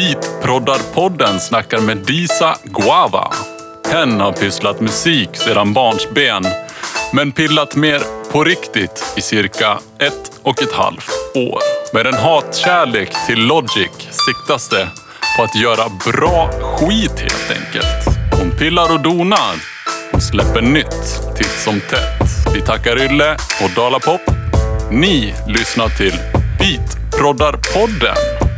Beatproddarpodden snackar med Disa Guava. Hen har pysslat musik sedan barnsben, men pillat mer på riktigt i cirka ett och ett halvt år. Med en hatkärlek till Logic siktas det på att göra bra skit helt enkelt. Hon pillar och donar. Hon släpper nytt titt som tätt. Vi tackar Ylle och Dalapop. Ni lyssnar till Beatproddarpodden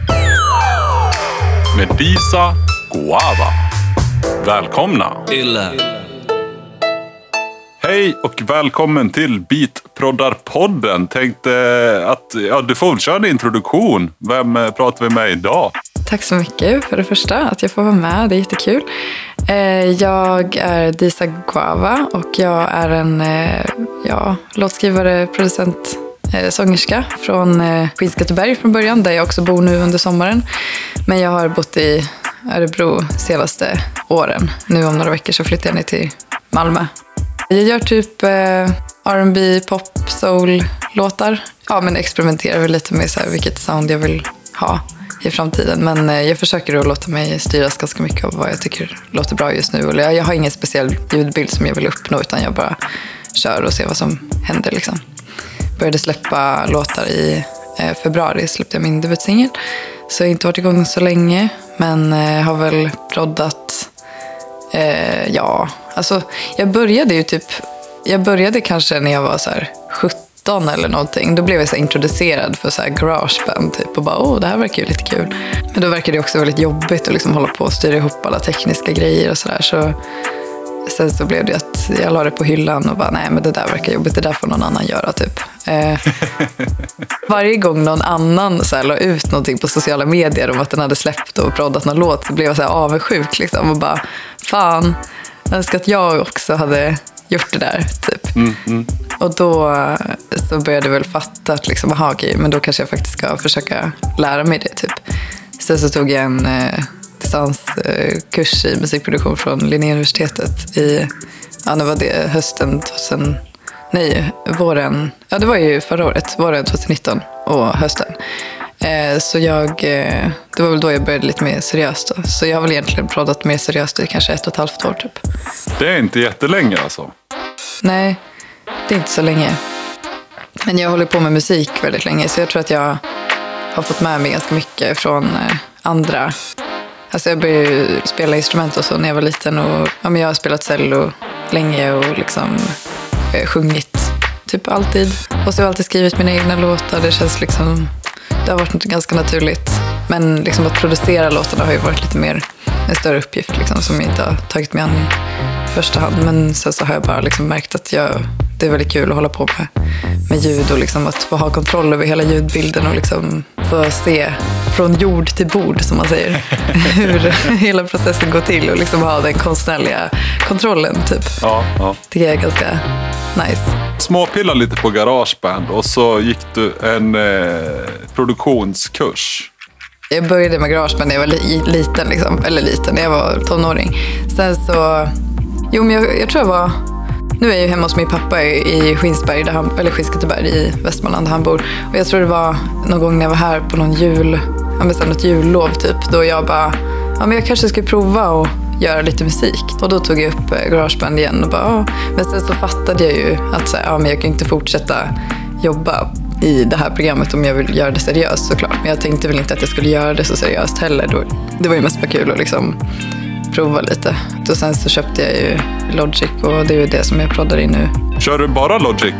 med Disa Guava. Välkomna! Ille. Hej och välkommen till Beatproddarpodden. Tänkte att ja, du får väl köra en introduktion. Vem eh, pratar vi med idag? Tack så mycket för det första, att jag får vara med. Det är jättekul. Eh, Jag är Disa Guava och jag är en eh, ja, låtskrivare, producent, Eh, sångerska från eh, Skinnskatteberg från början, där jag också bor nu under sommaren. Men jag har bott i Örebro senaste åren. Nu om några veckor så flyttar jag ner till Malmö. Jag gör typ eh, R&B, pop, soul-låtar. Ja, men experimenterar väl lite med så här, vilket sound jag vill ha i framtiden. Men eh, jag försöker att låta mig styras ganska mycket av vad jag tycker låter bra just nu. Jag, jag har ingen speciell ljudbild som jag vill uppnå utan jag bara kör och ser vad som händer. Liksom. Började släppa låtar i eh, februari, släppte jag min debutsingel. Så jag har inte varit igång så länge, men eh, har väl proddat Eh, ja, alltså jag började ju typ, jag började kanske när jag var så här 17 eller någonting. Då blev jag så introducerad för så här garageband typ och bara åh, det här verkar ju lite kul. Men då verkade det också väldigt jobbigt att liksom hålla på och styra ihop alla tekniska grejer och sådär. Så sen så blev det att jag la det på hyllan och bara nej men det där verkar jobbigt, det där får någon annan göra typ. Eh, varje gång någon annan så här, la ut någonting på sociala medier om att den hade släppt och proddat någon låt så blev jag så här avundsjuk liksom och bara fan, jag önskar att jag också hade gjort det där typ. Och då eh, så började jag väl fatta att liksom, aha, okej, men då kanske jag faktiskt ska försöka lära mig det typ. Sen så tog jag en eh, distanskurs i musikproduktion från Linnéuniversitetet i, ja det var det, hösten 2000, nej, våren, ja det var ju förra året, våren 2019 och hösten. Eh, Så jag, eh, det var väl då jag började lite mer seriöst. Då. Så jag har väl egentligen proddat mer seriöst i kanske ett och ett halvt år typ. Det är inte jättelänge alltså. Nej, det är inte så länge. Men jag håller på med musik väldigt länge så jag tror att jag har fått med mig ganska mycket från eh, andra. Alltså jag började ju spela instrument och så när jag var liten och ja, men jag har spelat cello länge och liksom eh, sjungit typ alltid. Och så har jag alltid skrivit mina egna låtar. Det känns liksom, det har varit något ganska naturligt. Men liksom att producera låtarna har ju varit lite mer en större uppgift liksom, som jag inte har tagit mig an i första hand. Men sen så har jag bara liksom märkt att jag, det är väldigt kul att hålla på med, med ljud och liksom att få ha kontroll över hela ljudbilden och liksom få se från jord till bord, som man säger, hur hela processen går till och liksom ha den konstnärliga kontrollen. Typ. Ja, ja. Det är ganska nice. Småpilla lite på garageband och så gick du en eh, produktionskurs. Jag började med garageband när jag var li- liten, liksom. eller liten, när jag var tonåring. Sen så, jo men jag, jag tror jag var, nu är jag ju hemma hos min pappa i Skinsberg, där han, eller Skinnskatteberg i Västmanland där han bor. Och jag tror det var någon gång när jag var här på någon jul, ja men något jullov typ, då jag bara, ja men jag kanske ska prova och göra lite musik. Och då tog jag upp eh, garageband igen och bara, ja. Men sen så fattade jag ju att så här, ja, men jag kan inte fortsätta jobba i det här programmet om jag vill göra det seriöst såklart. Men jag tänkte väl inte att jag skulle göra det så seriöst heller. Det var ju mest bara kul att liksom prova lite. Och sen så köpte jag ju Logic och det är ju det som jag proddar i nu. Kör du bara Logic?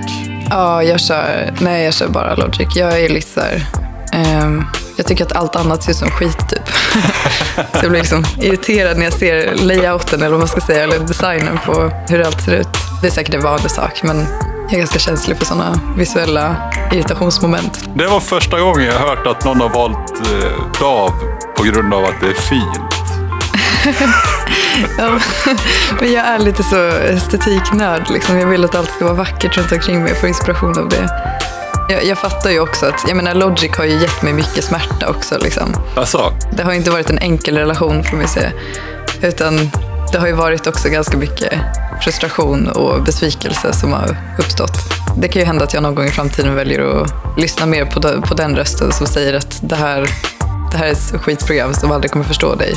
Ja, jag kör, nej, jag kör bara Logic. Jag är lite så här, ehm, jag tycker att allt annat ser ut som skit typ. så jag blir liksom irriterad när jag ser layouten eller vad man ska säga, eller designen på hur allt ser ut. Det är säkert en vanlig sak, men jag är ganska känslig för sådana visuella irritationsmoment. Det var första gången jag hört att någon har valt eh, DAV på grund av att det är fint. Ja, men jag är lite så estetiknörd. Liksom. Jag vill att allt ska vara vackert runt omkring mig och få inspiration av det. Jag, jag fattar ju också att jag menar, Logic har ju gett mig mycket smärta också. Liksom. Alltså, Det har inte varit en enkel relation får man säga. Utan det har ju varit också ganska mycket frustration och besvikelse som har uppstått. Det kan ju hända att jag någon gång i framtiden väljer att lyssna mer på den, på den rösten som säger att det här, det här är ett skitprogram som aldrig kommer förstå dig.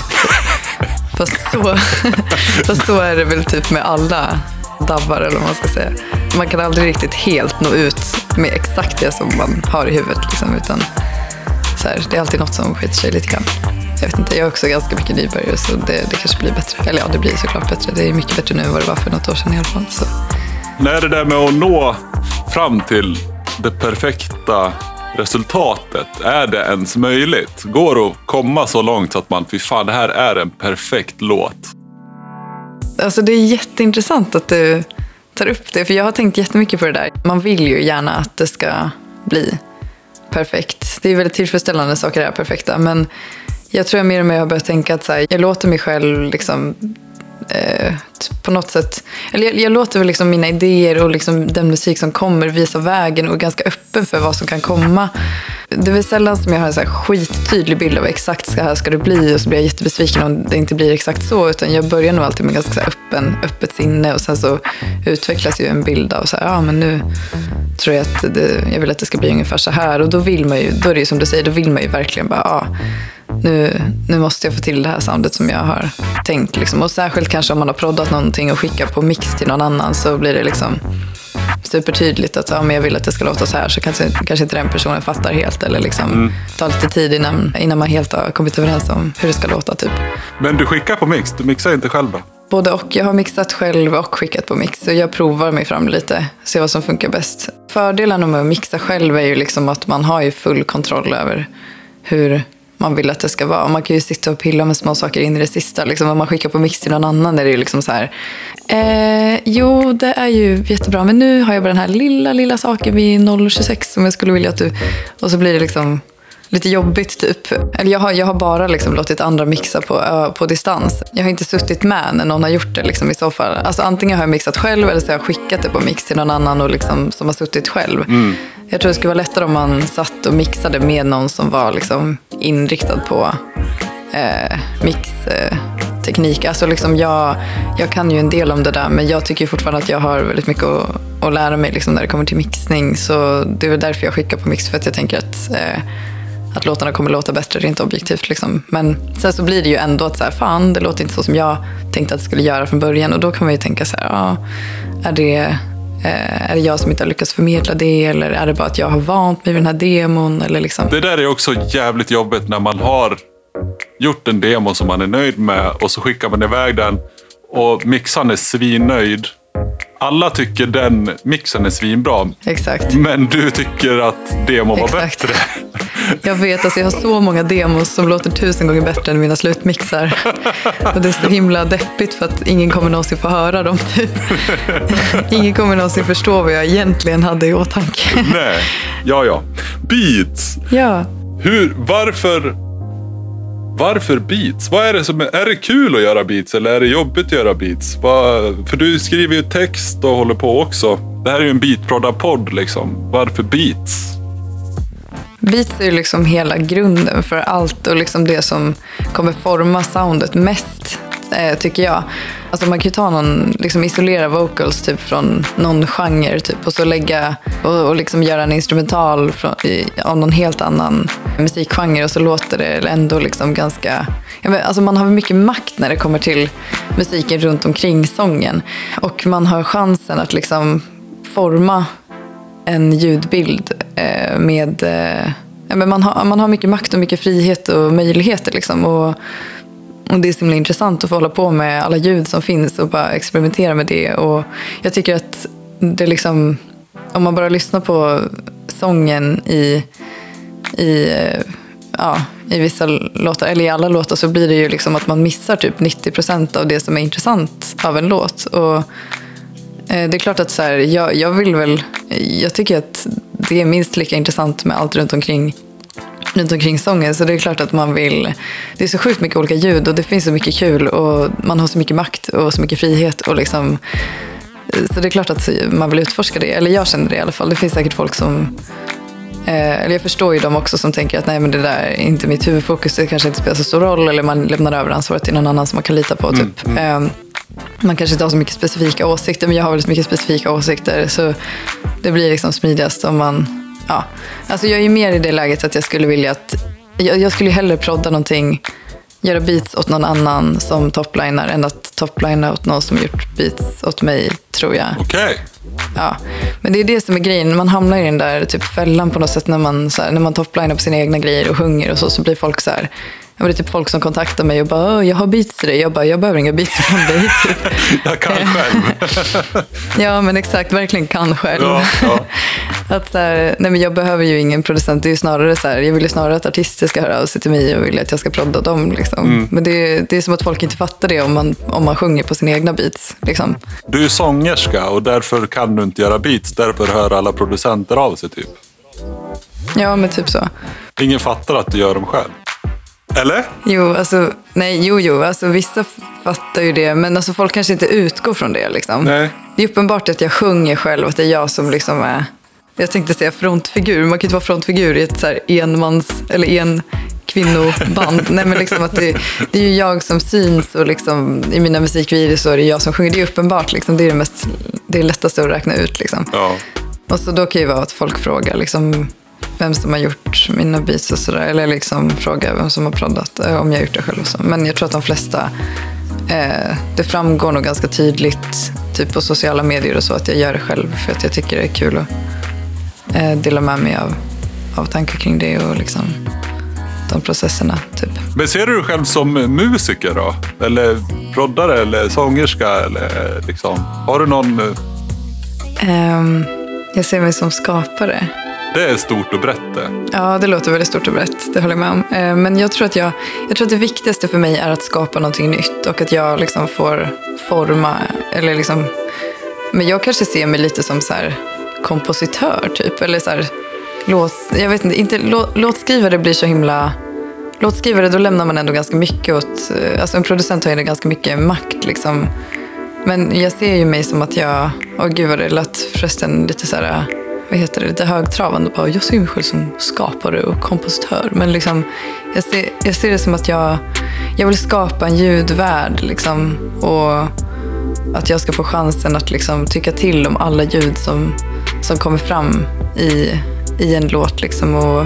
Fast så, fast så är det väl typ med alla dabbar eller vad man ska säga. Man kan aldrig riktigt helt nå ut med exakt det som man har i huvudet. Liksom, utan så här, det är alltid något som skiter sig lite grann. Jag vet inte, jag är också ganska mycket nybörjare så det, det kanske blir bättre. Eller ja, det blir såklart bättre. Det är mycket bättre nu än vad det var för något år sedan i alla fall. Så. När det där med att nå fram till det perfekta resultatet, är det ens möjligt? Går det att komma så långt så att man, fy fan, det här är en perfekt låt? Alltså det är jätteintressant att du tar upp det, för jag har tänkt jättemycket på det där. Man vill ju gärna att det ska bli perfekt. Det är väldigt tillfredsställande saker är perfekta, men jag tror jag mer och mer har börjat tänka att så här, jag låter mig själv liksom eh, på något sätt, eller jag, jag låter väl liksom mina idéer och liksom den musik som kommer visa vägen och är ganska öppen för vad som kan komma. Det är väl sällan som jag har en så här skittydlig bild av exakt så här ska det bli och så blir jag jättebesviken om det inte blir exakt så. Utan jag börjar nog alltid med ganska så här öppen, öppet sinne och sen så utvecklas ju en bild av så här, ja men nu tror jag att det, jag vill att det ska bli ungefär så här. Och då vill man ju, då är det ju som du säger, då vill man ju verkligen bara, ja nu, nu måste jag få till det här soundet som jag har tänkt. Liksom. Och särskilt kanske om man har proddat någonting och skickat på mix till någon annan så blir det liksom supertydligt att om jag vill att det ska låta så här så kanske, kanske inte den personen fattar helt. Eller liksom mm. tar lite tid innan, innan man helt har kommit överens om hur det ska låta. Typ. Men du skickar på mix, du mixar inte själv då? Både och. Jag har mixat själv och skickat på mix. Så jag provar mig fram lite, ser vad som funkar bäst. Fördelen med att mixa själv är ju liksom att man har ju full kontroll över hur man vill att det ska vara. Man kan ju sitta och pilla med små saker in i det sista. Liksom, om man skickar på mix till någon annan är det ju liksom så här. Eh, jo, det är ju jättebra, men nu har jag bara den här lilla, lilla saken vid 0.26 som jag skulle vilja att du... Och så blir det liksom lite jobbigt typ. Eller jag har, jag har bara liksom låtit andra mixa på, eh, på distans. Jag har inte suttit med när någon har gjort det liksom, i så fall. Alltså, antingen har jag mixat själv eller så har jag skickat det på mix till någon annan och liksom, som har suttit själv. Mm. Jag tror det skulle vara lättare om man satt och mixade med någon som var liksom, inriktad på eh, mixteknik. Eh, alltså liksom jag, jag kan ju en del om det där men jag tycker fortfarande att jag har väldigt mycket att, att lära mig liksom, när det kommer till mixning. Så det är väl därför jag skickar på mix för att jag tänker att eh, att låtarna kommer låta bättre rent objektivt. Liksom. Men sen så blir det ju ändå att så här, fan, det låter inte så som jag tänkte att det skulle göra från början. Och då kan man ju tänka så här, ja, är det, är det jag som inte har lyckats förmedla det? Eller är det bara att jag har vant mig vid den här demon? Eller liksom. Det där är också jävligt jobbigt när man har gjort en demo som man är nöjd med och så skickar man iväg den och mixaren är svinnöjd. Alla tycker den mixen är svinbra. Exakt. Men du tycker att demon var Exakt. bättre. Jag vet, alltså jag har så många demos som låter tusen gånger bättre än mina slutmixar. Och det är så himla deppigt för att ingen kommer någonsin få höra dem. Typ. Ingen kommer någonsin förstå vad jag egentligen hade i åtanke. Nej, ja ja. Beats. Ja. Hur, varför, varför beats? Vad är det som är, är det kul att göra beats eller är det jobbigt att göra beats? Vad, för du skriver ju text och håller på också. Det här är ju en beatprodda-podd liksom. Varför beats? Beats är ju liksom hela grunden för allt och liksom det som kommer forma soundet mest, eh, tycker jag. Alltså man kan ju ta någon, liksom isolera vocals typ från någon genre typ och så lägga och, och liksom göra en instrumental från, i, av någon helt annan musikgenre och så låter det ändå liksom ganska... Vet, alltså man har mycket makt när det kommer till musiken runt omkring sången och man har chansen att liksom forma en ljudbild eh, med... Eh, men man, har, man har mycket makt och mycket frihet och möjligheter. Liksom, och, och Det är så himla intressant att få hålla på med alla ljud som finns och bara experimentera med det. Och jag tycker att det liksom... Om man bara lyssnar på sången i, i, eh, ja, i vissa låtar, eller i alla låtar, så blir det ju liksom att man missar typ 90 procent av det som är intressant av en låt. Och det är klart att så här, jag, jag vill väl, jag tycker att det är minst lika intressant med allt runt omkring runt omkring sången. Så det är klart att man vill... Det är så sjukt mycket olika ljud och det finns så mycket kul och man har så mycket makt och så mycket frihet. Och liksom, så det är klart att man vill utforska det. Eller jag känner det i alla fall. Det finns säkert folk som... Eh, eller jag förstår ju dem också som tänker att nej men det där är inte mitt huvudfokus. Det kanske inte spelar så stor roll. Eller man lämnar över ansvaret till någon annan som man kan lita på. Typ. Mm, mm. Eh, man kanske inte har så mycket specifika åsikter, men jag har väldigt mycket specifika åsikter. Så det blir liksom smidigast om man... Ja. Alltså jag är mer i det läget att jag skulle vilja att jag, jag skulle ju hellre prodda någonting, göra beats åt någon annan som topliner än att toplina åt någon som gjort beats åt mig, tror jag. Okej. Ja. Men det är det som är grejen. Man hamnar i den där typ fällan på något sätt när man, så här, när man toplinar på sina egna grejer och sjunger och så, så blir folk så här det är typ folk som kontaktar mig och bara “jag har beats till dig”. Jag bara “jag behöver inga beats från dig”. Typ. Jag kan själv. ja, men exakt. Verkligen kan själv. Ja, ja. Att så här, nej men jag behöver ju ingen producent. Det är ju snarare så här, jag vill ju snarare att artister ska höra av sig till mig och vill att jag ska prodda dem. Liksom. Mm. Men det, det är som att folk inte fattar det om man, om man sjunger på sina egna beats. Liksom. Du är sångerska och därför kan du inte göra beats. Därför hör alla producenter av sig typ. Ja, men typ så. Ingen fattar att du gör dem själv. Eller? Jo, alltså, nej, jo, jo, alltså vissa fattar ju det, men alltså folk kanske inte utgår från det. Liksom. Nej. Det är uppenbart att jag sjunger själv, att det är jag som liksom är, jag tänkte säga frontfigur, man kan inte vara frontfigur i ett så här enmans, eller en kvinnoband. Nej, men liksom att det, det är ju jag som syns och liksom, i mina musikvideos så är det jag som sjunger. Det är uppenbart, liksom, det är det, mest, det är lättaste att räkna ut. Liksom. Ja. Och så då kan ju vara att folk frågar liksom, vem som har gjort mina beats och sådär. Eller liksom fråga vem som har proddat, eh, om jag har gjort det själv och så. Men jag tror att de flesta, eh, det framgår nog ganska tydligt typ på sociala medier och så att jag gör det själv. För att jag tycker det är kul att eh, dela med mig av, av tankar kring det och liksom de processerna. Typ. Men ser du dig själv som musiker då? Eller proddare eller sångerska? Eller liksom, har du någon... eh, Ehm, jag ser mig som skapare. Det är stort och brett det. Ja, det låter väldigt stort och brett. Det håller jag med om. Eh, men jag tror, att jag, jag tror att det viktigaste för mig är att skapa någonting nytt och att jag liksom får forma, eller liksom... Men jag kanske ser mig lite som så här kompositör, typ. Eller så här, låt, jag vet inte, inte lå, låtskrivare blir så himla... Låtskrivare, då lämnar man ändå ganska mycket åt... Eh, alltså en producent har ju ganska mycket makt, liksom. Men jag ser ju mig som att jag... Åh gud vad det lät förresten lite så här... Vad heter det? Lite högtravande. Bara, jag ser mig själv som skapare och kompositör. Men liksom, jag, ser, jag ser det som att jag, jag vill skapa en ljudvärld. Liksom, och att jag ska få chansen att liksom, tycka till om alla ljud som, som kommer fram i, i en låt. Liksom, och,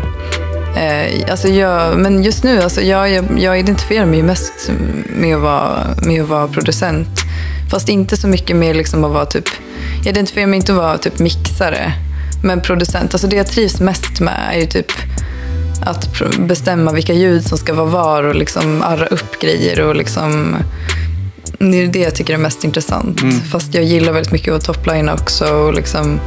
eh, alltså jag, men just nu, alltså jag, jag, jag identifierar mig mest med att vara, med att vara producent. Fast inte så mycket med liksom att vara typ... Jag identifierar mig inte att vara typ mixare. Men producent. Alltså det jag trivs mest med är ju typ att bestämma vilka ljud som ska vara var och liksom arra upp grejer och liksom... Det är det jag tycker är mest intressant. Fast jag gillar väldigt mycket att toplina också. Och liksom,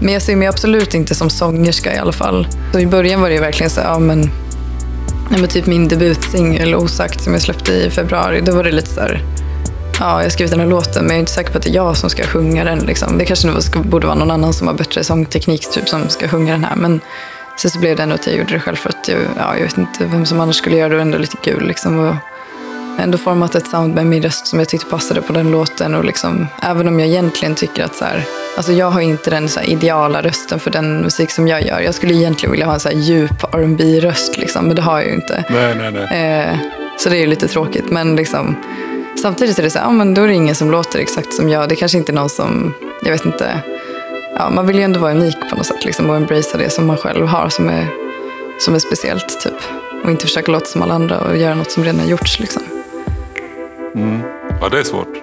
men jag ser mig absolut inte som sångerska i alla fall. Så I början var det verkligen så ja men Nej, men typ min debutsingel Osagt som jag släppte i februari, då var det lite så här, ja, jag har skrivit den här låten men jag är inte säker på att det är jag som ska sjunga den. Liksom. Det kanske ska, borde vara någon annan som har bättre sångteknik typ, som ska sjunga den här. Men sen så blev det ändå att jag gjorde det själv för att jag, ja, jag vet inte vem som annars skulle göra det och ändå lite kul. Liksom, och ändå format ett sound med min röst som jag tyckte passade på den låten. Och liksom, även om jag egentligen tycker att så här, alltså jag har inte den så ideala rösten för den musik som jag gör. Jag skulle egentligen vilja ha en så djup rb röst liksom, men det har jag ju inte. Nej, nej, nej. Eh, så det är ju lite tråkigt. Men liksom, samtidigt är det så här, ja, men då är det ingen som låter exakt som jag. Det kanske inte är någon som, jag vet inte. Ja, man vill ju ändå vara unik på något sätt liksom, och embracea det som man själv har som är, som är speciellt. Typ. Och inte försöka låta som alla andra och göra något som redan har gjorts. Liksom. Ja, det är svårt.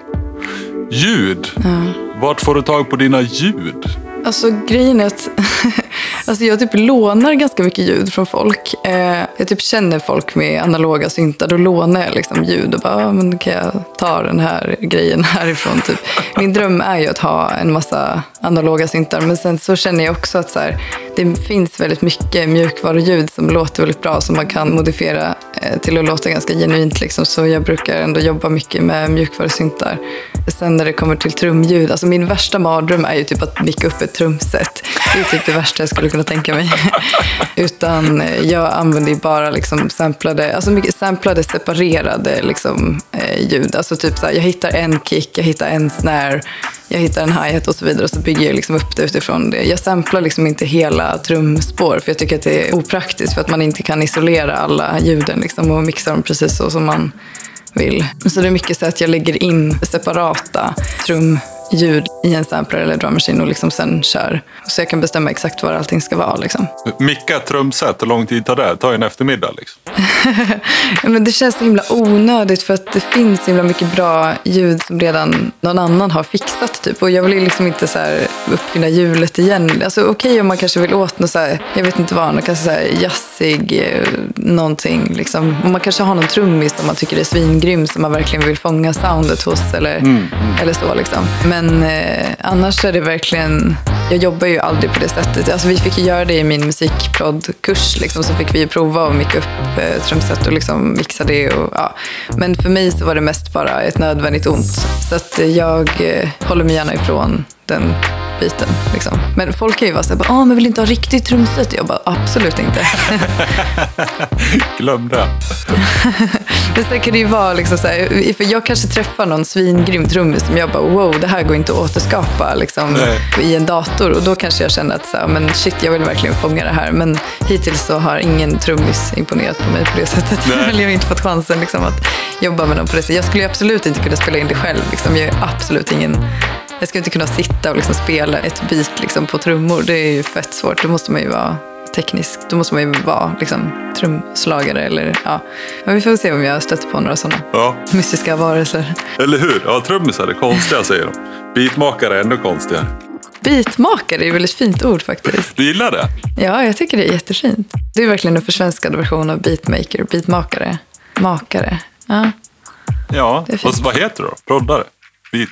Ljud. Ja. Vart får du tag på dina ljud? Alltså grejen är att alltså, jag typ lånar ganska mycket ljud från folk. Eh, jag typ känner folk med analoga syntar. Då lånar jag liksom ljud och bara, ah, men kan jag ta den här grejen härifrån? Typ. Min dröm är ju att ha en massa analoga syntar. Men sen så känner jag också att så här, det finns väldigt mycket mjukvaruljud som låter väldigt bra. Som man kan modifiera eh, till att låta ganska genuint. Liksom. Så jag brukar ändå jobba mycket med mjukvarusyntar. Sen när det kommer till trumljud, alltså min värsta mardröm är ju typ att micka upp ett trumset. Det är typ det värsta jag skulle kunna tänka mig. Utan eh, jag använder ju bara liksom samplade, alltså mycket samplade separerade liksom, eh, ljud. Alltså typ så här, jag hittar en kick, jag hittar en snare, jag hittar en hi-hat och så vidare. Och så bygger jag liksom upp det utifrån det. Jag samplar liksom inte hela trumspår för jag tycker att det är opraktiskt för att man inte kan isolera alla ljuden liksom, och mixa dem precis så som man vill. Så det är mycket så att jag lägger in separata ljud i en sampler eller drum machine och liksom sen kör. Så jag kan bestämma exakt var allting ska vara. Liksom. Micka ett trumset, hur lång tid tar det? Ju en eftermiddag. Liksom. Men det känns så himla onödigt för att det finns så himla mycket bra ljud som redan någon annan har fixat. Typ. Och jag vill liksom inte så här uppfinna hjulet igen. Alltså, Okej okay, om man kanske vill åt något så här, jag vet inte vad, något kanske så här jazzig eh, någonting. Liksom. Och man kanske har någon trummis som man tycker är svingrym som man verkligen vill fånga soundet hos eller, mm, mm. eller så. Liksom. Men eh, annars är det verkligen, jag jobbar ju aldrig på det sättet. Alltså, vi fick ju göra det i min musikproddkurs, liksom, så fick vi prova att micka upp eh, trumset och liksom mixa det. Och, ja. Men för mig så var det mest bara ett nödvändigt ont. Så att eh, jag eh, håller mig gärna ifrån den biten. Liksom. Men folk kan ju vara såhär, ah, men vill inte ha riktigt trumset? Jag bara, absolut inte. Glöm det. men sen kan det ju vara liksom så här, för jag kanske träffar någon svingrym trummis som jag bara, wow, det här går inte att återskapa liksom, i en dator. Och då kanske jag känner att, så här, men shit, jag vill verkligen fånga det här. Men hittills så har ingen trummis imponerat på mig på det sättet. Jag har inte fått chansen liksom, att jobba med dem på det sättet. Jag skulle absolut inte kunna spela in det själv. Liksom. Jag är absolut ingen jag skulle inte kunna sitta och liksom spela ett beat liksom på trummor. Det är ju fett svårt. Då måste man ju vara teknisk. Då måste man ju vara liksom, trumslagare. Eller, ja. Men vi får se om jag stöter på några sådana ja. mystiska varelser. Eller hur? Ja, trummisar är konstiga säger de. Beatmakare är ännu konstigare. Beatmakare är ett väldigt fint ord faktiskt. Du gillar det? Ja, jag tycker det är jättefint. Det är verkligen en försvenskad version av beatmaker. Beatmakare. Makare. Ja, ja och vad heter det då? Proddare? Beat?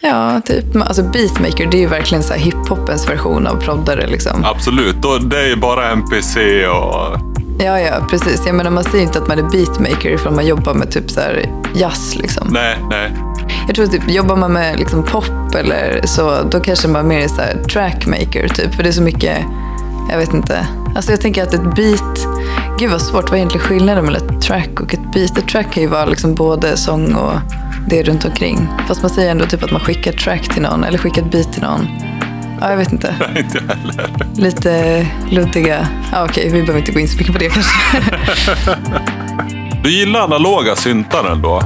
Ja, typ. Alltså beatmaker, det är ju verkligen så hiphopens version av proddare. Liksom. Absolut, det är ju bara MPC och... Ja, ja, precis. Jag menar, man säger inte att man är beatmaker ifall man jobbar med typ så här jazz. Liksom. Nej, nej. Jag tror typ, jobbar man med liksom pop eller så, då kanske man mer är så här trackmaker. Typ, för det är så mycket, jag vet inte. Alltså jag tänker att ett beat, gud vad svårt, vad är egentligen skillnaden mellan ett track och ett beat? Ett track kan ju vara liksom både sång och det runt omkring. Fast man säger ändå typ att man skickar track till någon eller skickar ett beat till någon. Ja, jag vet inte. inte heller. Lite luddiga. Ja, okej, vi behöver inte gå in så mycket på det kanske. du gillar analoga syntar ändå?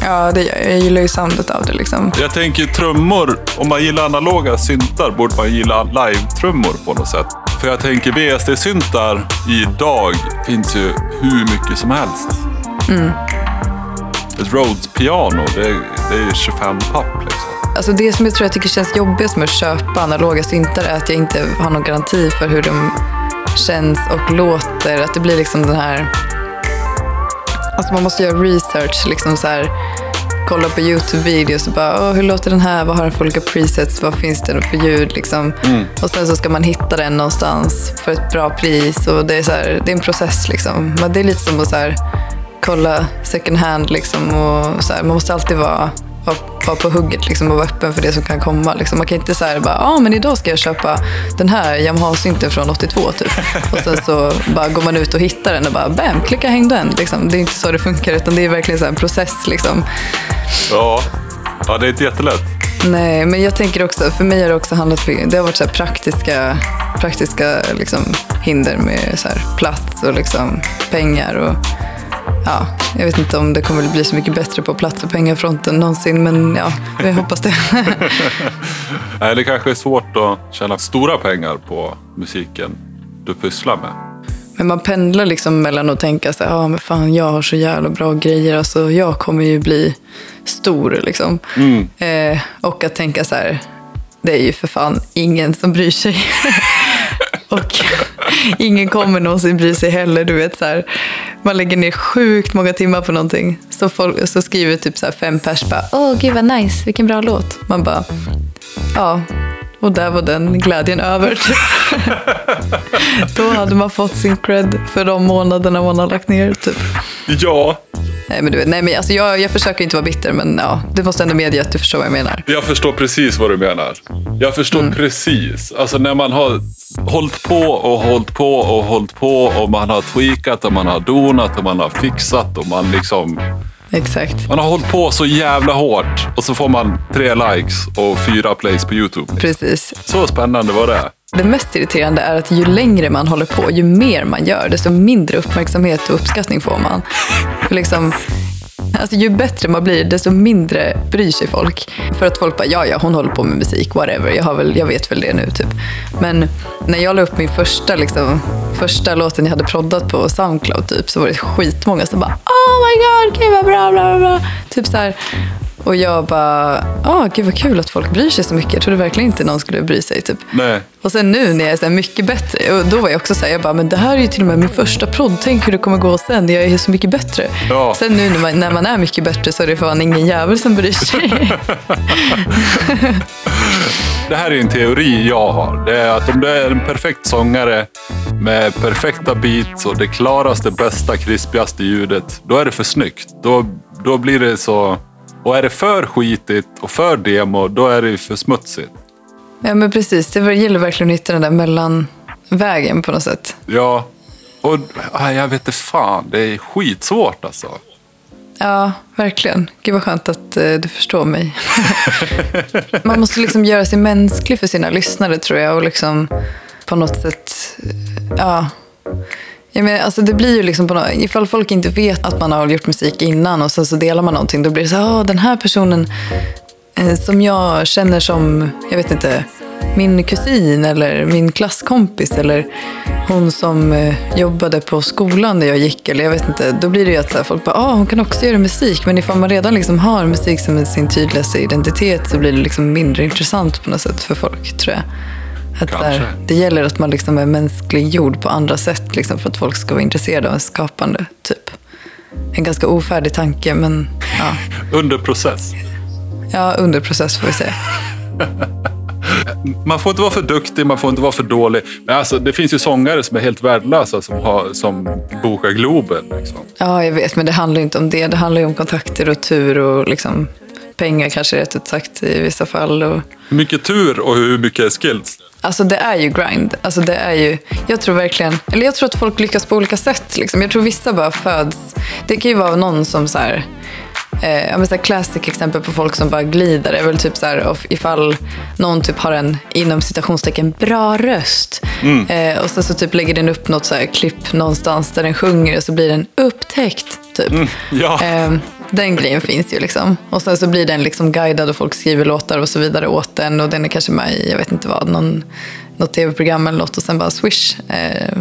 Ja, det gör jag. Jag gillar ju soundet av det. Liksom. Jag tänker trummor. Om man gillar analoga syntar borde man gilla live-trummor på något sätt. För jag tänker VST-syntar idag finns ju hur mycket som helst. Mm Rhodes-piano, det, det är 25 papp. Liksom. Alltså det som jag tror jag tycker känns jobbigast med att köpa analoga syntar är att jag inte har någon garanti för hur de känns och låter. Att det blir liksom den här... Alltså man måste göra research. Liksom så här, kolla på YouTube-videos och bara, hur låter den här? Vad har den för olika presets? Vad finns det för ljud? Liksom. Mm. Och sen så ska man hitta den någonstans för ett bra pris. Och det, är så här, det är en process. Liksom. Men det är lite som att så här, kolla second hand. Liksom, och så här, man måste alltid vara, vara, vara på hugget liksom, och vara öppen för det som kan komma. Liksom. Man kan inte säga bara, ja ah, men idag ska jag köpa den här Yamaha-synten från 82 typ. Och sen så bara går man ut och hittar den och bara, bam, klicka häng den. Liksom. Det är inte så det funkar utan det är verkligen så en process. Liksom. Ja. ja, det är inte jättelätt. Nej, men jag tänker också, för mig har det också handlat om, det har varit så praktiska, praktiska liksom, hinder med så plats och liksom, pengar. Och, ja, jag vet inte om det kommer bli så mycket bättre på plats och pengafronten någonsin, men ja, vi hoppas det. Nej, det kanske är svårt att tjäna stora pengar på musiken du pysslar med. Men man pendlar liksom mellan att tänka så här, ja men fan jag har så jävla bra grejer, alltså jag kommer ju bli stor liksom. Mm. Eh, och att tänka så här, det är ju för fan ingen som bryr sig. och ingen kommer någonsin bry sig heller. Du vet, så här, man lägger ner sjukt många timmar på någonting. Så, folk, så skriver typ så fem pers bara, åh gud vad nice, vilken bra låt. Man bara, ja, och där var den glädjen över. Då hade man fått sin cred för de månaderna man har lagt ner. Typ. Ja. Nej, men du nej, men alltså, jag, jag försöker inte vara bitter, men ja, du måste ändå medge att du förstår vad jag menar. Jag förstår precis vad du menar. Jag förstår mm. precis. Alltså när man har hållit på och hållit på och hållit på och man har tweakat och man har donat och man har fixat och man liksom Exakt. Man har hållit på så jävla hårt och så får man tre likes och fyra plays på YouTube. Precis. Så spännande var det. Det mest irriterande är att ju längre man håller på, ju mer man gör, desto mindre uppmärksamhet och uppskattning får man. För liksom, Alltså, ju bättre man blir, desto mindre bryr sig folk. För att folk bara, ja, ja, hon håller på med musik, whatever. Jag, har väl, jag vet väl det nu, typ. Men när jag la upp min första, liksom, första låten jag hade proddat på Soundcloud, typ, så var det skitmånga som bara, oh my god, gud vad bra, bla, bla, bla. Typ så här. Och jag bara, åh gud vad kul att folk bryr sig så mycket. Jag trodde verkligen inte någon skulle bry sig. Typ. Nej. Och sen nu när jag är så mycket bättre, och då var jag också så här, jag bara, men det här är ju till och med min första prodd. Tänk hur det kommer gå sen, jag är så mycket bättre. Ja. Sen nu när man, när man är mycket bättre så är det fan ingen jävel som bryr sig. Det här är en teori jag har. Det är att om du är en perfekt sångare med perfekta beats och det klaraste, bästa, krispigaste ljudet, då är det för snyggt. Då, då blir det så... Och är det för skitigt och för demo, då är det ju för smutsigt. ja men precis, det gäller verkligen att hitta den där mellanvägen på något sätt. Ja, och ah, jag vet inte fan, det är skitsvårt alltså. Ja, verkligen. Gud vad skönt att eh, du förstår mig. Man måste liksom göra sig mänsklig för sina lyssnare tror jag och liksom på något sätt, eh, ja. men alltså det blir ju liksom på något, ifall folk inte vet att man har gjort musik innan och sen så delar man någonting, då blir det så här, "Ah, den här personen eh, som jag känner som, jag vet inte, min kusin eller min klasskompis eller hon som eh, jobbade på skolan där jag gick eller jag vet inte. Då blir det ju att så här, folk bara, ah, hon kan också göra musik. Men ifall man redan liksom har musik som sin tydligaste identitet så blir det liksom mindre intressant på något sätt för folk tror jag. Att här, det gäller att man liksom är mänskliggjord på andra sätt liksom, för att folk ska vara intresserade av skapande. Typ. En ganska ofärdig tanke men ja, Under process. ja under process får vi säga. Man får inte vara för duktig, man får inte vara för dålig. Men alltså, det finns ju sångare som är helt värdelösa som, har, som bokar Globen. Liksom. Ja, jag vet, men det handlar inte om det. Det handlar ju om kontakter och tur och liksom pengar kanske rätt ut sagt i vissa fall. Och... Hur mycket tur och hur mycket skills. Alltså det är ju grind. Alltså det är ju, jag tror verkligen, eller jag tror att folk lyckas på olika sätt. Liksom. Jag tror vissa bara föds, det kan ju vara någon som så här, eh, ja, men så här classic exempel på folk som bara glider är väl typ så här ifall någon typ har en inom citationstecken bra röst eh, och sen så typ lägger den upp något så här klipp någonstans där den sjunger och så blir den upptäckt typ. Ja. Ehm, den grejen finns ju liksom. Och sen så blir den liksom guidad och folk skriver låtar och så vidare åt den. Och den är kanske med i, jag vet inte vad, någon, något tv-program eller något och sen bara swish, eh,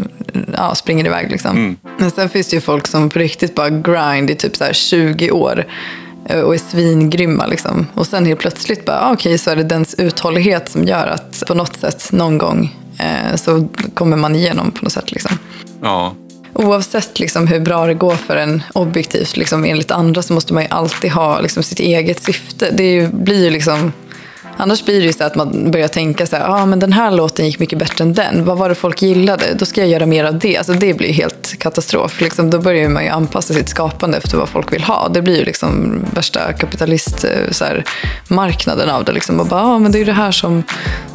ja, springer iväg liksom. Men sen finns det ju folk som på riktigt bara grind i typ så här 20 år eh, och är svingrymma liksom. Och sen helt plötsligt bara, ah, okej, så är det dens uthållighet som gör att på något sätt någon gång eh, så kommer man igenom på något sätt liksom. Ja. Oavsett liksom hur bra det går för en objektivt, liksom, enligt andra, så måste man ju alltid ha liksom, sitt eget syfte. Det ju, blir ju liksom... Annars blir det ju så att man börjar tänka så här, ah, men den här låten gick mycket bättre än den. Vad var det folk gillade? Då ska jag göra mer av det. Alltså, det blir ju helt katastrof. Liksom, då börjar man ju anpassa sitt skapande efter vad folk vill ha. Det blir ju liksom värsta kapitalistmarknaden eh, av det. Liksom. Och bara, ah, men det är ju det här som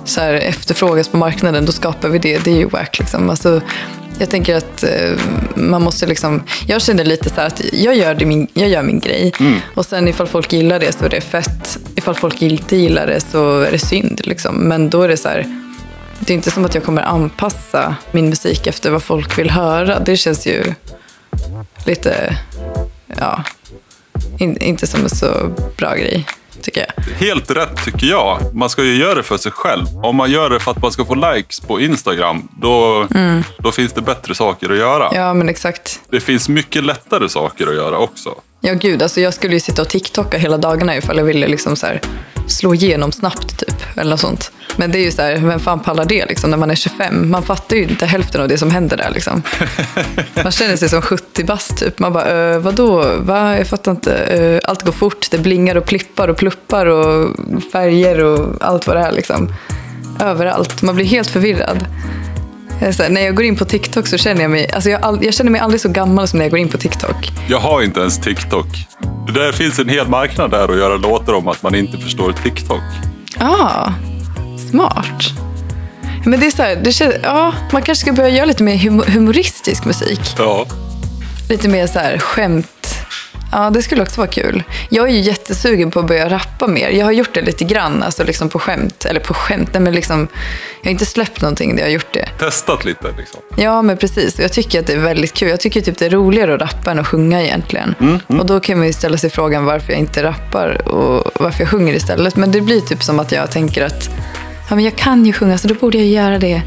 så här, efterfrågas på marknaden. Då skapar vi det. Det är ju wack. Liksom. Alltså, jag tänker att eh, man måste liksom... Jag känner lite så här att jag gör, min, jag gör min grej. Och sen ifall folk gillar det så är det fett. Ifall folk inte gillar det så är det synd. Liksom. Men då är det så här... Det är inte som att jag kommer anpassa min musik efter vad folk vill höra. Det känns ju lite... Ja, in, inte som en så bra grej, tycker jag. Helt rätt tycker jag. Man ska ju göra det för sig själv. Om man gör det för att man ska få likes på Instagram, då, då finns det bättre saker att göra. Ja, men exakt. Det finns mycket lättare saker att göra också. Ja, gud. Alltså jag skulle ju sitta och TikToka hela dagarna ifall jag ville liksom så slå igenom snabbt, typ. Eller något sånt. Men det är ju så här, vem fan pallar det liksom, när man är 25? Man fattar ju inte hälften av det som händer där. Liksom. Man känner sig som 70 bast, typ. Man bara, äh, vadå? Va? Jag fattar inte. Eh, allt går fort. Det blingar och plippar och pluppar och färger och allt vad det är. Liksom. Överallt. Man blir helt förvirrad. Eh, Så här, när jag går in på TikTok så känner jag mig, alltså jag, all, jag känner mig aldrig så gammal som när jag går in på TikTok. Jag har inte ens TikTok. Det där finns en hel marknad där att göra låtar om att man inte förstår TikTok. Ah, smart. Men det är så här, det känns, ja, man kanske ska börja göra lite mer hum- humoristisk musik. Ja. Lite mer så här skämt. Ja, det skulle också vara kul. Jag är ju jättesugen på att börja rappa mer. Jag har gjort det lite grann, alltså liksom på skämt. Eller på skämt, nej, men liksom, jag har inte släppt någonting där jag har gjort det. Testat lite liksom. Ja, men precis. Jag tycker att det är väldigt kul. Jag tycker typ det är roligare att rappa än att sjunga egentligen. Och då kan man ju ställa sig frågan varför jag inte rappar och varför jag sjunger istället. Men det blir typ som att jag tänker att ja, men jag kan ju sjunga så då borde jag göra det.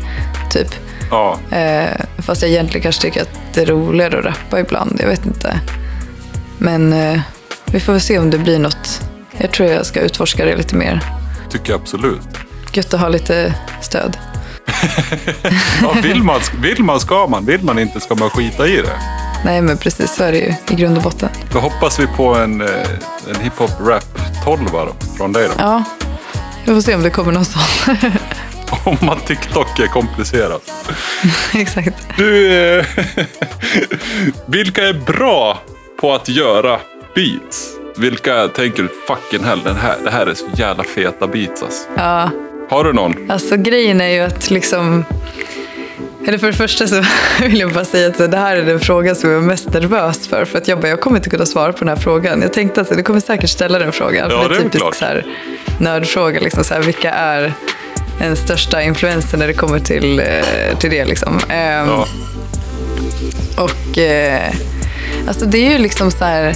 Typ. Ja, Eh, fast jag egentligen kanske tycker att det är roligare att rappa ibland. Jag vet inte. Men eh, vi får väl se om det blir något. Jag tror jag ska utforska det lite mer. tycker jag absolut. Gött att ha lite stöd. Ja, vill, man, vill man ska man, vill man inte ska man skita i det. Nej, men precis så är det ju i grund och botten. Då hoppas vi på en, eh, en hiphop-rap 12 då, från dig då. Ja, vi får se om det kommer någon sån. Om att TikTok är komplicerat. Exakt. Du, eh, vilka är bra på att göra beats? Vilka tänker du, fucking hell, den här, det här är så jävla feta beats alltså. Ja, Har du någon? alltså grejen är ju att liksom... Eller för det första så vill jag bara säga att det här är den frågan som jag är mest nervös för. För att jag bara, jag kommer inte kunna svara på den här frågan. Jag tänkte att du kommer säkert ställa den frågan. Ja, för det är en typisk så här, nördfråga. Liksom, så här, vilka är den största influensen när det kommer till, eh, till det? Liksom. Ehm, Ja. Och eh, alltså det är ju liksom så här.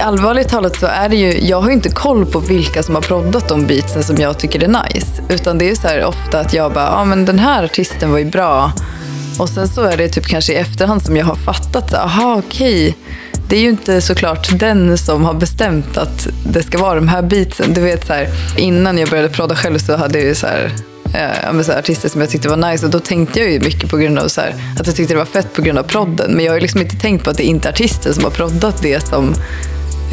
Allvarligt talat så är det ju, jag har ju inte koll på vilka som har proddat de beatsen som jag tycker är nice. Utan det är ju så här ofta att jag bara, ja ah, men den här artisten var ju bra. Och sen så är det typ kanske i efterhand som jag har fattat, så, aha okej. Det är ju inte såklart den som har bestämt att det ska vara de här beatsen. Du vet så här, innan jag började prodda själv så hade jag ju så här, eh, så här, artister som jag tyckte var nice. Och då tänkte jag ju mycket på grund av så här, att jag tyckte det var fett på grund av prodden. Men jag har ju liksom inte tänkt på att det är inte artisten som har proddat det som,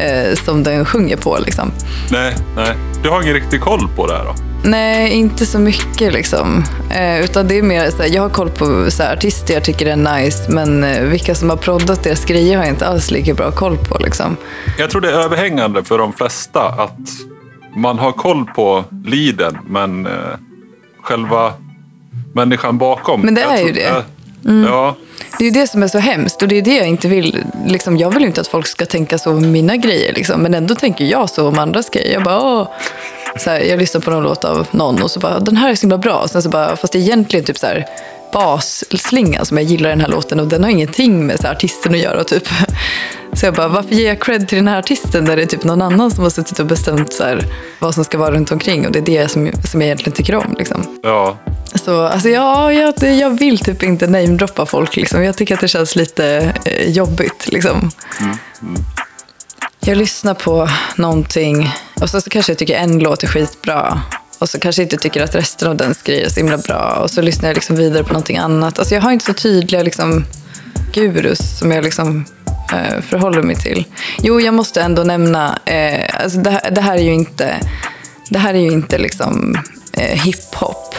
eh, som den sjunger på. Liksom. Nej, nej. Du har ingen riktig koll på det här då? Nej, inte så mycket liksom. Eh, utan det är mer så här, jag har koll på så här, artister jag tycker är nice. Men eh, vilka som har proddat deras grejer har jag inte alls lika bra koll på. Liksom. Jag tror det är överhängande för de flesta att man har koll på liden, men eh, själva människan bakom. Men det är tror- ju det. Mm. Ja, Det är det som är så hemskt och det är det jag inte vill. Liksom, jag vill ju inte att folk ska tänka så om mina grejer. Liksom. Men ändå tänker jag så om andras grejer. Jag bara, åh. Så här, jag lyssnar på någon låt av någon och så bara, den här är så himla bra. Sen så bara, fast egentligen typ så här basslingan som jag gillar i den här låten och den har ingenting med så artisten att göra. Typ. Så jag bara, varför ger jag cred till den här artisten när det är typ någon annan som har suttit och bestämt så här, vad som ska vara runt omkring och det är det som, som jag egentligen tycker om. Liksom. ja. Så alltså, ja, jag, jag vill typ inte namedroppa folk. Liksom. Jag tycker att det känns lite eh, jobbigt. Liksom. Jag lyssnar på någonting och så, så kanske jag tycker en låt är skitbra. Och så kanske inte tycker att resten av den grejer är så himla bra. Och så lyssnar jag liksom vidare på någonting annat. Alltså, jag har inte så tydliga liksom, gurus som jag liksom, eh, förhåller mig till. Jo, jag måste ändå nämna, eh, alltså, det, här- det här är ju inte, det här är ju inte liksom, eh, hiphop.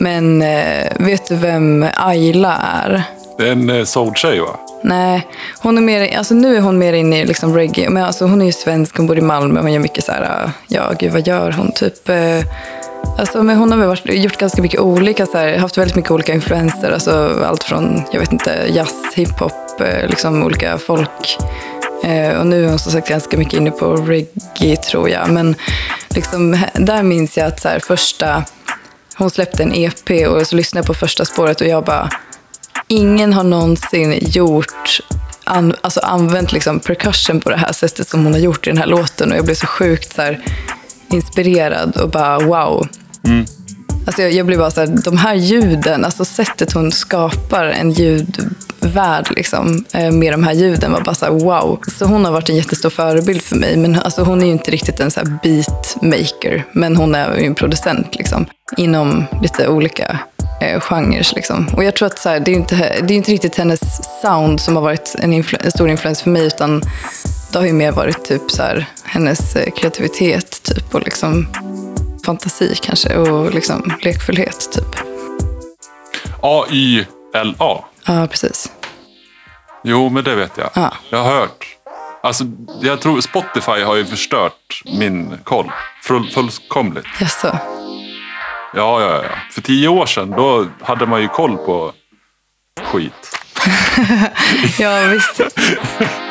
Men eh, vet du vem Ayla är? Det är en eh, soul-tjej va? Nej, hon är mer, alltså nu är hon mer inne i liksom reggae. Men alltså hon är ju svensk, hon bor i Malmö. Hon gör mycket så här, eh, ja gud vad gör hon? Typ, eh, alltså, men hon har väl varit, gjort ganska mycket olika, så här, haft väldigt mycket olika influenser. Alltså allt från, jag vet inte, jazz, hiphop, eh, liksom olika folk. Eh, och nu är hon som sagt ganska mycket inne på reggae tror jag. Men liksom, där minns jag att så här, första, hon släppte en EP och så lyssnade jag på första spåret och jag bara, ingen har någonsin gjort, an, alltså använt liksom percussion på det här sättet som hon har gjort i den här låten. Och jag blev så sjukt så här, inspirerad och bara wow. Alltså jag, jag blev bara så här, de här ljuden, alltså sättet hon skapar en ljudvärld liksom, eh, med de här ljuden var bara så här, wow. Så hon har varit en jättestor förebild för mig. Men alltså hon är ju inte riktigt en så beatmaker, men hon är ju en producent liksom, inom lite olika eh, genrer. Liksom. Och jag tror att så här, det är inte, det är inte riktigt hennes sound som har varit en, influ- en stor influens för mig, utan det har ju mer varit typ så här, hennes eh, kreativitet typ, och liksom fantasi kanske och liksom lekfullhet typ. A-Y-L-A. Ja, precis. Jo, men det vet jag. Ja. Jag har hört. Alltså, jag tror Spotify har ju förstört min koll. Full, fullkomligt. Jaså? Ja, ja, ja. För tio år sedan, då hade man ju koll på skit. Ja, visst.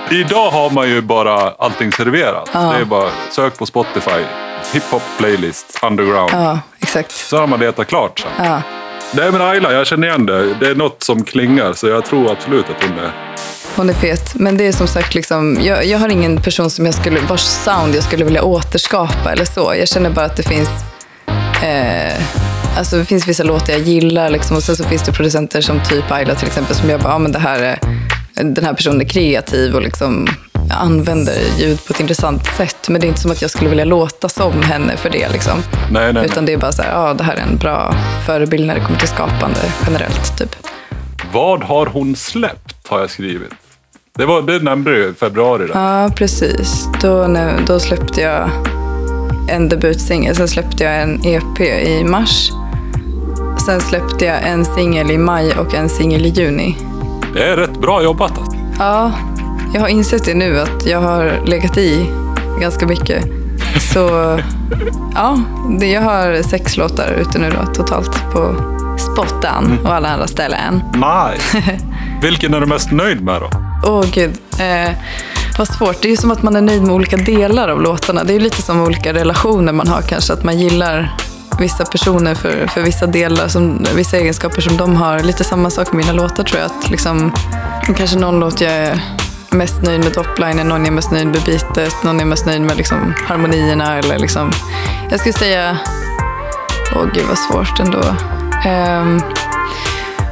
Idag har man ju bara allting serverat. Ja. Det är bara sök på Spotify, hiphop playlist, underground. Ja, exakt. Så har man letat klart sen. Ja. Nej men Ayla, jag känner igen det. Det är något som klingar så jag tror absolut att hon är... Hon är fet. Men det är som sagt, liksom, jag, jag har ingen person som jag skulle, vars sound jag skulle vilja återskapa eller så. Jag känner bara att det finns eh, alltså det finns vissa låtar jag gillar liksom, och sen så finns det producenter som typ Ayla till exempel som jag bara, ja men det här är, den här personen är kreativ och liksom använder ljud på ett intressant sätt. Men det är inte som att jag skulle vilja låta som henne för det. Liksom. Nej, nej, Utan det är bara så här, ja det här är en bra förebild när det kommer till skapande generellt. Typ. Vad har hon släppt, har jag skrivit. Det, var, det nämnde du i februari. Där. Ja, precis. Då, då släppte jag en debutsingel. Sen släppte jag en EP i mars. Sen släppte jag en singel i maj och en singel i juni. Det är rätt bra jobbat. Alltså. Ja, jag har insett det nu att jag har legat i ganska mycket. Så ja, jag har sex låtar ute nu då totalt på Spottan och alla andra ställen. Nice. Vilken är du mest nöjd med då? Åh gud, eh, vad svårt. Det är ju som att man är nöjd med olika delar av låtarna. Det är ju lite som olika relationer man har kanske. Att man gillar vissa personer för, för vissa delar, som, vissa egenskaper som de har. Lite samma sak med mina låtar tror jag. Att liksom, kanske någon låt jag är mest nöjd med toplinen, någon är mest nöjd med beatet, någon är mest nöjd med liksom harmonierna. Eller liksom, jag skulle säga, åh gud vad svårt ändå. Um,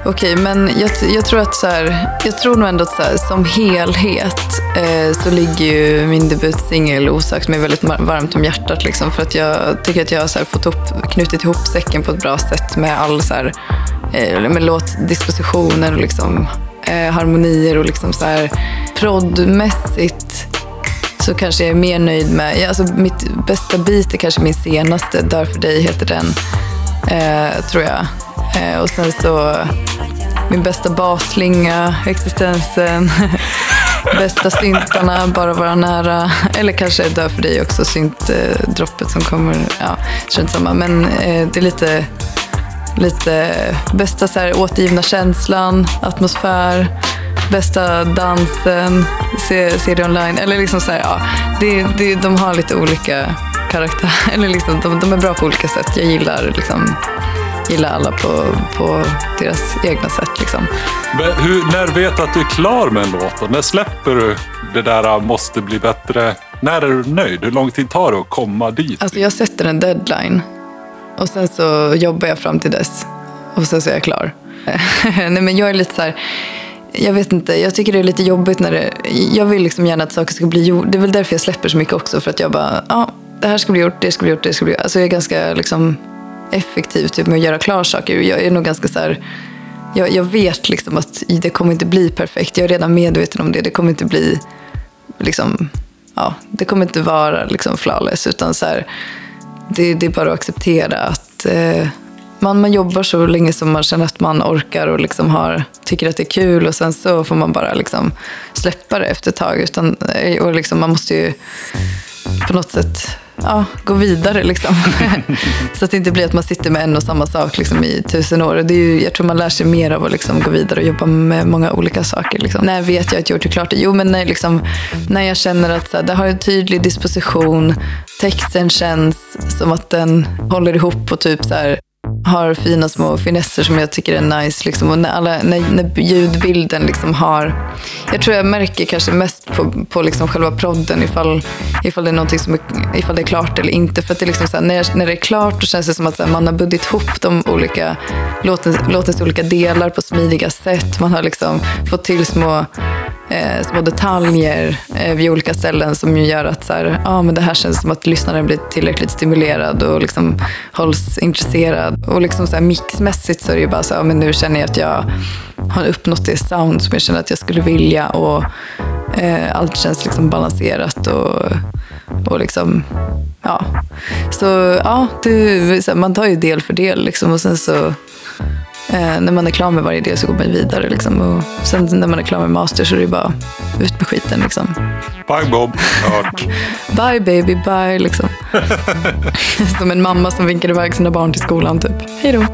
Okej, men jag, jag tror att så här, jag tror nog ändå att så här, som helhet eh, så ligger ju min debutsingel Osökt mig väldigt varmt om hjärtat. Liksom, för att jag tycker att jag har så här, fått upp, knutit ihop säcken på ett bra sätt med all så här, eh, med låtdispositioner och liksom, eh, harmonier och liksom så här, proddmässigt så kanske jag är mer nöjd med, ja, alltså mitt bästa beat är kanske min senaste, Dör för dig heter den, eh, tror jag. Eh, och sen så min bästa basslinga, existensen, bästa syntarna, bara vara nära. Eller kanske Dö för dig också, syntdroppet som kommer, ja, känns samma. Men eh, det är lite, lite bästa så här, återgivna känslan, atmosfär, bästa dansen, se, se det online. Eller liksom så här, ja, det, det, de har lite olika karaktär, eller liksom, de, de är bra på olika sätt. Jag gillar liksom gillar alla på, på deras egna sätt. Liksom. Hur, när vet du att du är klar med en låt? När släpper du det där äh, måste bli bättre? När är du nöjd? Hur lång tid tar det att komma dit? Alltså jag sätter en deadline och sen så jobbar jag fram till dess och sen så är jag klar. Nej men jag är lite så här, jag vet inte, jag tycker det är lite jobbigt när det, jag vill liksom gärna att saker ska bli gjort. Det är väl därför jag släpper så mycket också för att jag bara, ja, det här ska bli gjort, det ska bli gjort, det ska bli gjort. Alltså jag är ganska liksom effektiv typ med att göra klar saker. Jag är nog ganska så här, jag, jag vet liksom att det kommer inte bli perfekt. Jag är redan medveten om det. Det kommer inte bli, liksom, ja, det kommer inte vara liksom flawless. Utan så här, det, det är bara att acceptera att eh, man, man jobbar så länge som man känner att man orkar och liksom har, tycker att det är kul. Och sen så får man bara liksom släppa det efter ett tag. Utan, eh, och liksom, man måste ju på något sätt ja, gå vidare. Liksom. så att det inte blir att man sitter med en och samma sak liksom, i tusen år. Det är ju, jag tror man lär sig mer av att liksom, gå vidare och jobba med många olika saker. Liksom. När vet jag att jag har gjort det klart? Jo, men när, liksom, när jag känner att så här, det har en tydlig disposition, texten känns som att den håller ihop och typ så här, har fina små finesser som jag tycker är nice. Liksom. Och när, alla, när, när ljudbilden liksom har... Jag tror jag märker kanske mest på, på liksom själva prodden ifall, ifall, det är någonting som är, ifall det är klart eller inte. För att det är liksom så här, när, när det är klart då känns det som att så här, man har buddit ihop de olika låtens, låtens olika delar på smidiga sätt. Man har liksom fått till små eh, små detaljer eh, vid olika ställen som ju gör att så här, ah, men det här känns som att lyssnaren blir tillräckligt stimulerad och liksom hålls intresserad. Och liksom så här, mixmässigt så är det ju bara så här, ah, men nu känner jag att jag har uppnått det sound som jag känner att jag skulle vilja och eh, allt känns liksom balanserat och, och liksom, ja. Så ja, det, man tar ju del för del liksom och sen så Eh, när man är klar med varje del så går man vidare. Liksom. Och sen när man är klar med master så är det bara ut med skiten. Liksom. Bang Bob, klart. Bye baby, bye. Liksom. som en mamma som vinkar iväg sina barn till skolan. Typ. Hej då.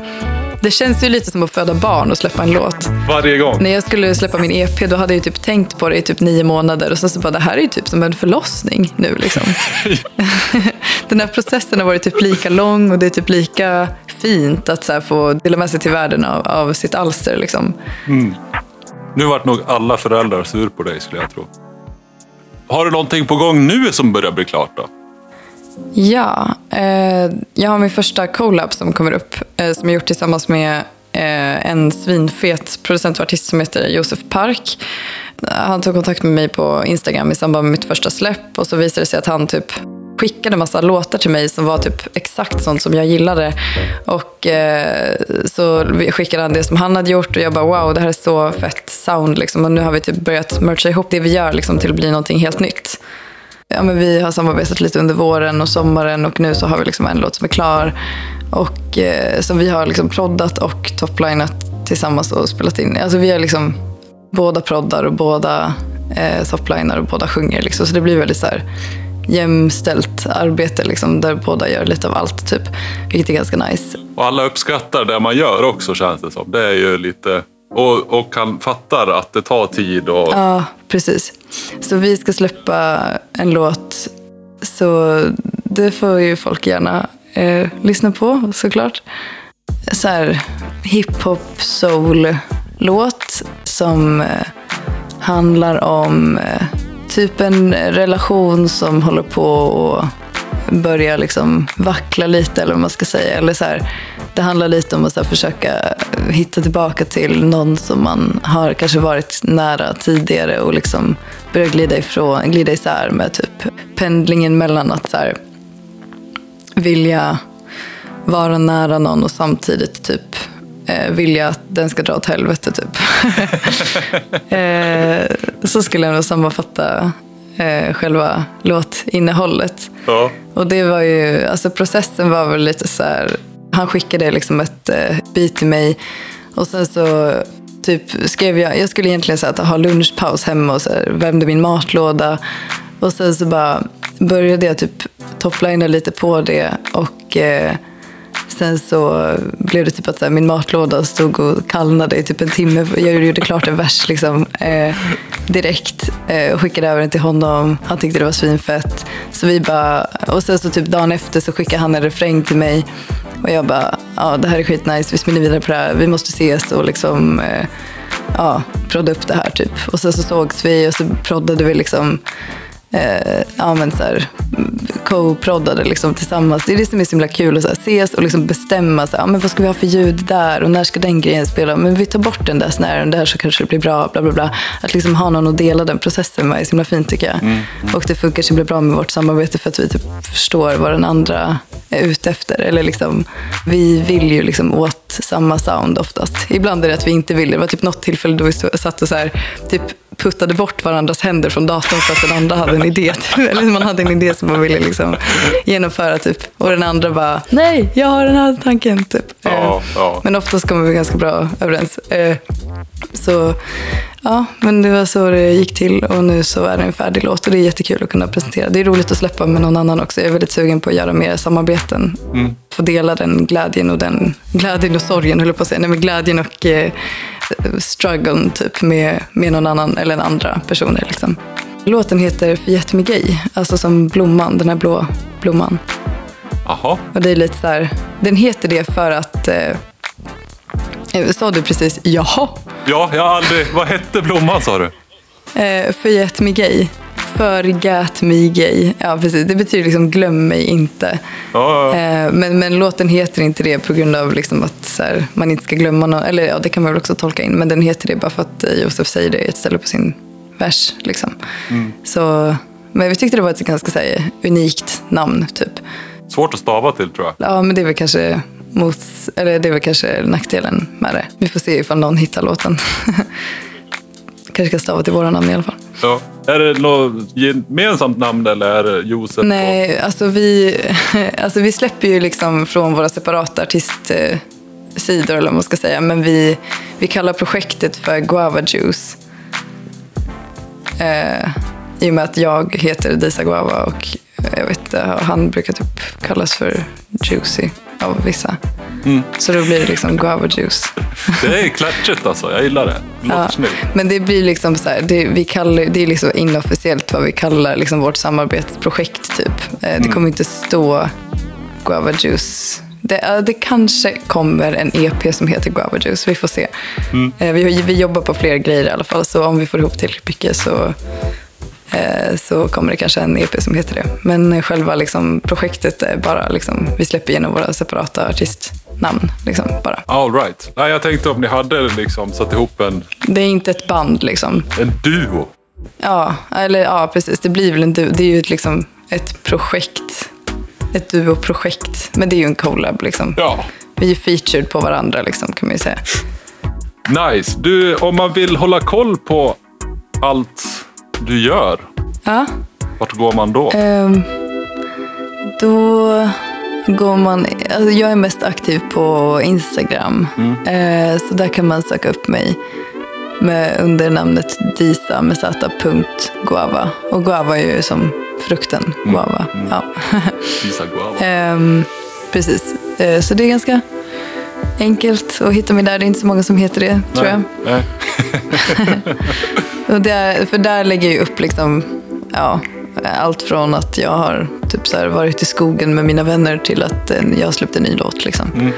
Det känns ju lite som att föda barn och släppa en låt. Varje gång. När jag skulle släppa min EP då hade jag typ tänkt på det i typ nio månader och sen så bara det här är ju typ som en förlossning nu liksom. Den här processen har varit typ lika lång och det är typ lika fint att så få dela med sig till världen av, av sitt alster liksom. Nu vart nog alla föräldrar sur på dig skulle jag tro. Har du någonting på gång nu som börjar bli klart då? Ja, eh, jag har min första collab som kommer upp eh, som jag gjort tillsammans med eh, en svinfet producent och artist som heter Josef Park. Han tog kontakt med mig på Instagram i samband med mitt första släpp och så visade det sig att han typ skickade massa låtar till mig som var typ exakt sånt som jag gillade. Och eh, så skickade han det som han hade gjort och jag bara wow, det här är så fett sound liksom. Och nu har vi typ börjat mercha ihop det vi gör liksom, till att bli någonting helt nytt. Ja, men vi har samarbetat lite under våren och sommaren och nu så har vi liksom en låt som är klar. Och eh, som vi har liksom proddat och toplinat tillsammans och spelat in. Alltså vi har liksom båda proddar och båda eh, toplinar och båda sjunger. Liksom. Så det blir väldigt så här jämställt arbete liksom, där båda gör lite av allt typ. Vilket är ganska nice. Och alla uppskattar det man gör också känns det som. Det är ju lite... Och, och kan fattar att det tar tid och... Ja, precis. Så vi ska släppa en låt. Så det får ju folk gärna eh, lyssna på såklart. Så här hiphop soul låt som eh, handlar om eh, typ en relation som håller på att börja liksom vackla lite eller vad man ska säga. Eller så här, det handlar lite om att så här, försöka hitta tillbaka till någon som man har kanske varit nära tidigare och liksom börja glida, ifrån, glida isär med typ pendlingen mellan att så här, vilja vara nära någon och samtidigt typ eh, vilja att den ska dra åt helvete typ. eh, så skulle jag nog sammanfatta eh, själva låtinnehållet. Ja. Och det var ju, alltså processen var väl lite så här, han skickade liksom ett eh, beat till mig och sen så typ skrev jag, jag skulle egentligen så här, ha lunchpaus hemma och så här, värmde min matlåda och sen så bara började jag typ topplina lite på det och eh, sen så blev det typ att här, min matlåda stod och kallnade i typ en timme. Jag gjorde klart en vers liksom, eh, direkt eh, och skickade över den till honom. Han tyckte det var svinfett. Så vi bara, och sen så typ dagen efter så skickade han en refräng till mig. Och jag bara, ja det här är skitnice, vi spinner vidare på det här, vi måste ses och liksom eh, ja, prodda upp det här typ. Och sen så sågs vi och så proddade vi liksom eh, ja, men så här, co-proddade liksom tillsammans. Det är det som är så himla kul att så här, ses och liksom bestämma så här, ja, men vad ska vi ha för ljud där och när ska den grejen spela. Men vi tar bort den där snären där så kanske det blir bra. Bla, bla, bla. Att liksom ha någon att dela den processen med är så himla fint tycker jag. Mm, Och det funkar så himla bra med vårt samarbete för att vi typ förstår vad den andra är ute efter. Eller liksom, vi vill ju liksom åt samma sound oftast. Ibland är det att vi inte vill det. Det var typ något tillfälle då vi stod- satt och så här, typ puttade bort varandras händer från datorn för att den andra hade en idé. Eller man hade en idé som man ville liksom genomföra. Typ. Och den andra bara, nej, jag har den här tanken. Typ. Ja, Eh, ja. Men oftast kommer vi ganska bra överens. Eh, Så ja, men det var så det gick till och nu så är det en färdig låt och det är jättekul att kunna presentera. Det är roligt att släppa med någon annan också. Jag är väldigt sugen på att göra mer samarbeten. Få dela den glädjen och den glädjen och sorgen, höll jag på att säga. Nej, men glädjen och strugglen typ med, med någon annan eller andra personer. Liksom. Låten heter Fiat mig gay, alltså som blomman, den här blå blomman. Jaha. Och det är lite så här, den heter det för att eh, Sa du precis jaha? Ja, jag har aldrig... Vad hette blomman sa du? Eh, förgät mig gay. Förgät mig gay. Ja, precis. Det betyder liksom glöm mig inte. Eh, men, men låten heter inte det på grund av liksom att så här, man inte ska glömma någon. Eller ja, det kan man väl också tolka in. Men den heter det bara för att eh, Josef säger det i ett ställe på sin vers. Liksom. Så, men vi tyckte det var ett ganska här, unikt namn. typ. Svårt att stava till tror jag. Ja, men det är väl kanske mot, eller det är väl kanske nackdelen med det. Vi får se ifall någon hittar låten. kanske ska stava till våra namn i alla fall. Ja. Är det något gemensamt namn eller är det Josef? och- Nej, alltså vi, alltså vi släpper ju liksom från våra separata artistsidor eller vad man ska säga. Men vi, vi kallar projektet för Guava Juice. Eh, I och med att jag heter Disa Guava och jag vet inte, han brukar typ kallas för Juicy av vissa. Så då blir det liksom guava juice. Det är klatschigt alltså. Jag gillar det. Det låter Ja, snyggt. men det blir liksom så här, det, vi kallar, det är liksom inofficiellt vad vi kallar liksom vårt samarbetsprojekt typ. Eh, Det kommer inte stå Guava Juice. Det, det kanske kommer en EP som heter Guava Juice, vi får se. Eh, Vi, vi jobbar på fler grejer i alla fall, så om vi får ihop tillräckligt mycket så, eh, så kommer det kanske en EP som heter det. Men själva liksom, projektet är bara, liksom, vi släpper igenom våra separata artistnamn. Liksom, bara. All right. Nej, jag tänkte om ni hade liksom satt ihop en, Det är inte ett band liksom. en duo. Ja, eller ja, precis. Det blir väl en du- Det är ju ett, liksom ett projekt. Ett duoprojekt. Men det är ju en collab liksom. Ja. Vi är featured på varandra liksom, kan man ju säga. Nice. Du, om man vill hålla koll på allt du gör, Ja, vart går man då? ehm, då går man... Alltså jag är mest aktiv på Instagram. Eh, så där kan man söka upp mig med, under namnet Disa med z.guava. Och guava är ju som frukten guava. Ja. Visa guava. Ehm, precis. Eh, så det är ganska enkelt att hitta mig där. Det är inte så många som heter det, tror jag. Nej. Och där, för där lägger jag upp liksom, ja, allt från att jag har typ så varit i skogen med mina vänner till att eh, jag har släppt en ny låt. Liksom.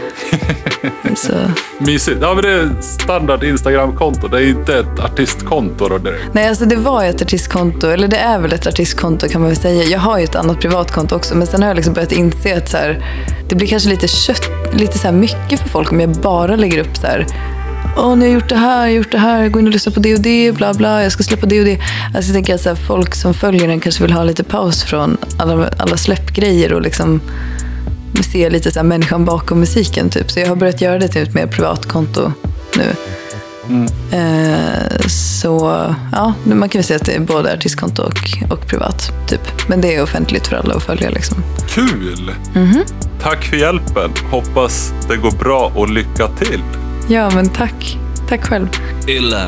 så, Mysigt. Ja, men det är standard Instagram-konto. Det är inte ett artistkonto då direkt. nej, alltså det var ett artistkonto, eller det är väl ett artistkonto kan man väl säga. Jag har ju ett annat privatkonto också, men sen har jag liksom börjat inse att så här, det blir kanske lite kött, lite så mycket för folk om jag bara lägger upp så här Åh, nu har jag gjort det här, jag har gjort det här, gå in och lyssna på det och det, bla bla, jag ska släppa det och det. Alltså jag tänker att så här, folk som följer den kanske vill ha lite paus från alla, alla släppgrejer och liksom se lite så här människan bakom musiken typ. Så jag har börjat göra det till ett mer privatkonto nu. Eh, så ja, man kan väl säga att det är både artistkonto och, och privat. Typ. Men det är offentligt för alla att följa. Liksom. Kul! Tack för hjälpen. Hoppas det går bra och lycka till. Ja, men tack. Tack själv. Illa.